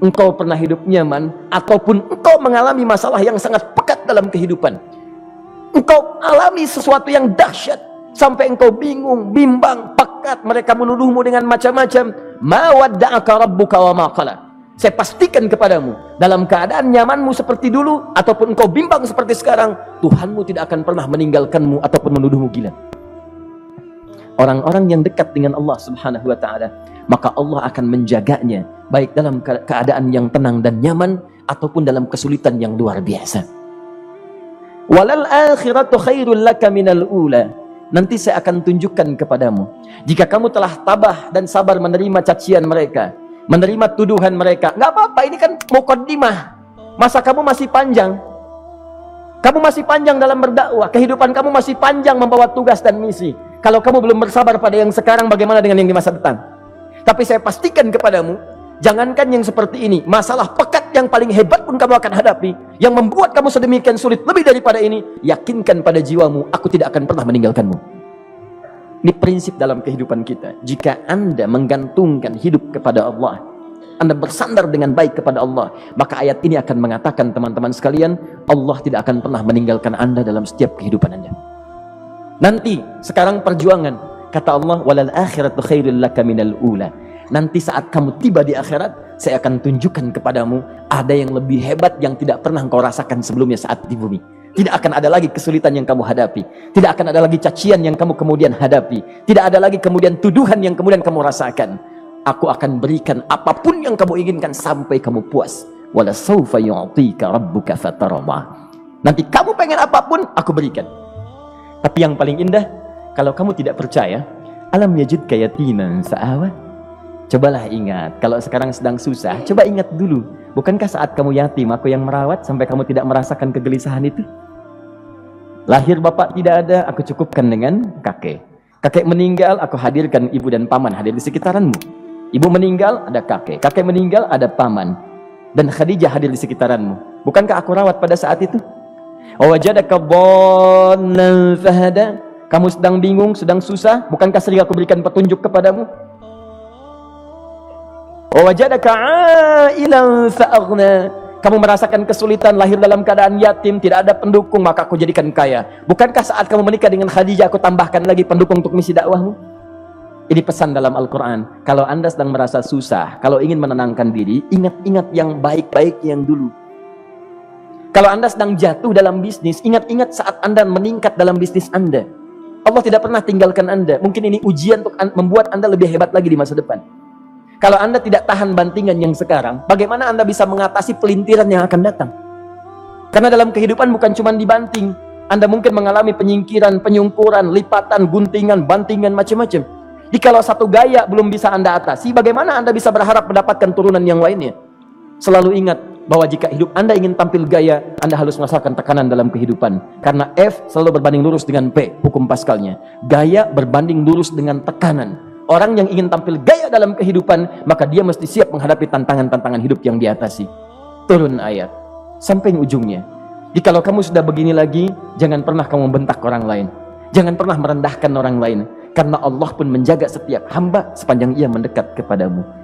engkau pernah hidup nyaman ataupun engkau mengalami masalah yang sangat pekat dalam kehidupan. Engkau alami sesuatu yang dahsyat sampai engkau bingung, bimbang, pekat mereka menuduhmu dengan macam-macam. Ma wadda'aka rabbuka wa saya pastikan kepadamu dalam keadaan nyamanmu seperti dulu ataupun engkau bimbang seperti sekarang Tuhanmu tidak akan pernah meninggalkanmu ataupun menuduhmu gila orang-orang yang dekat dengan Allah Subhanahu wa taala maka Allah akan menjaganya baik dalam keadaan yang tenang dan nyaman ataupun dalam kesulitan yang luar biasa. Walal akhiratu khairul laka minal ula. Nanti saya akan tunjukkan kepadamu jika kamu telah tabah dan sabar menerima cacian mereka menerima tuduhan mereka nggak apa-apa ini kan mukaddimah. Masa kamu masih panjang? Kamu masih panjang dalam berdakwah kehidupan kamu masih panjang membawa tugas dan misi kalau kamu belum bersabar pada yang sekarang, bagaimana dengan yang di masa depan? Tapi saya pastikan kepadamu, jangankan yang seperti ini, masalah pekat yang paling hebat pun kamu akan hadapi, yang membuat kamu sedemikian sulit lebih daripada ini, yakinkan pada jiwamu, aku tidak akan pernah meninggalkanmu. Ini prinsip dalam kehidupan kita. Jika Anda menggantungkan hidup kepada Allah, Anda bersandar dengan baik kepada Allah, maka ayat ini akan mengatakan teman-teman sekalian, Allah tidak akan pernah meninggalkan Anda dalam setiap kehidupan Anda. Nanti sekarang perjuangan kata Allah walal akhiratu khairul laka minal ula. Nanti saat kamu tiba di akhirat, saya akan tunjukkan kepadamu ada yang lebih hebat yang tidak pernah engkau rasakan sebelumnya saat di bumi. Tidak akan ada lagi kesulitan yang kamu hadapi. Tidak akan ada lagi cacian yang kamu kemudian hadapi. Tidak ada lagi kemudian tuduhan yang kemudian kamu rasakan. Aku akan berikan apa pun yang kamu inginkan sampai kamu puas. Wala sawfa yu'tika rabbuka fatarama. Nanti kamu pengen apa pun, aku berikan. Tapi yang paling indah, kalau kamu tidak percaya, alam yajid kayatinan sa'awa. Cobalah ingat, kalau sekarang sedang susah, coba ingat dulu. Bukankah saat kamu yatim, aku yang merawat sampai kamu tidak merasakan kegelisahan itu? Lahir bapak tidak ada, aku cukupkan dengan kakek. Kakek meninggal, aku hadirkan ibu dan paman hadir di sekitaranmu. Ibu meninggal, ada kakek. Kakek meninggal, ada paman. Dan Khadijah hadir di sekitaranmu. Bukankah aku rawat pada saat itu? Wajadaka dhallan fahada. Kamu sedang bingung, sedang susah, bukankah sering aku berikan petunjuk kepadamu? Wajadaka ailan fa'aghna. Kamu merasakan kesulitan lahir dalam keadaan yatim, tidak ada pendukung, maka aku jadikan kaya. Bukankah saat kamu menikah dengan Khadijah, aku tambahkan lagi pendukung untuk misi dakwahmu? Ini pesan dalam Al-Quran. Kalau anda sedang merasa susah, kalau ingin menenangkan diri, ingat-ingat yang baik-baik yang dulu. Kalau Anda sedang jatuh dalam bisnis, ingat-ingat saat Anda meningkat dalam bisnis Anda. Allah tidak pernah tinggalkan Anda. Mungkin ini ujian untuk membuat Anda lebih hebat lagi di masa depan. Kalau Anda tidak tahan bantingan yang sekarang, bagaimana Anda bisa mengatasi pelintiran yang akan datang? Karena dalam kehidupan bukan cuma dibanting. Anda mungkin mengalami penyingkiran, penyungkuran, lipatan, guntingan, bantingan, macam-macam. Jika kalau satu gaya belum bisa Anda atasi, bagaimana Anda bisa berharap mendapatkan turunan yang lainnya? Selalu ingat, bahwa jika hidup Anda ingin tampil gaya, Anda harus merasakan tekanan dalam kehidupan. Karena F selalu berbanding lurus dengan P, hukum paskalnya. Gaya berbanding lurus dengan tekanan. Orang yang ingin tampil gaya dalam kehidupan, maka dia mesti siap menghadapi tantangan-tantangan hidup yang diatasi. Turun ayat. Sampai ujungnya. Jikalau kamu sudah begini lagi, jangan pernah kamu bentak orang lain. Jangan pernah merendahkan orang lain. Karena Allah pun menjaga setiap hamba sepanjang ia mendekat kepadamu.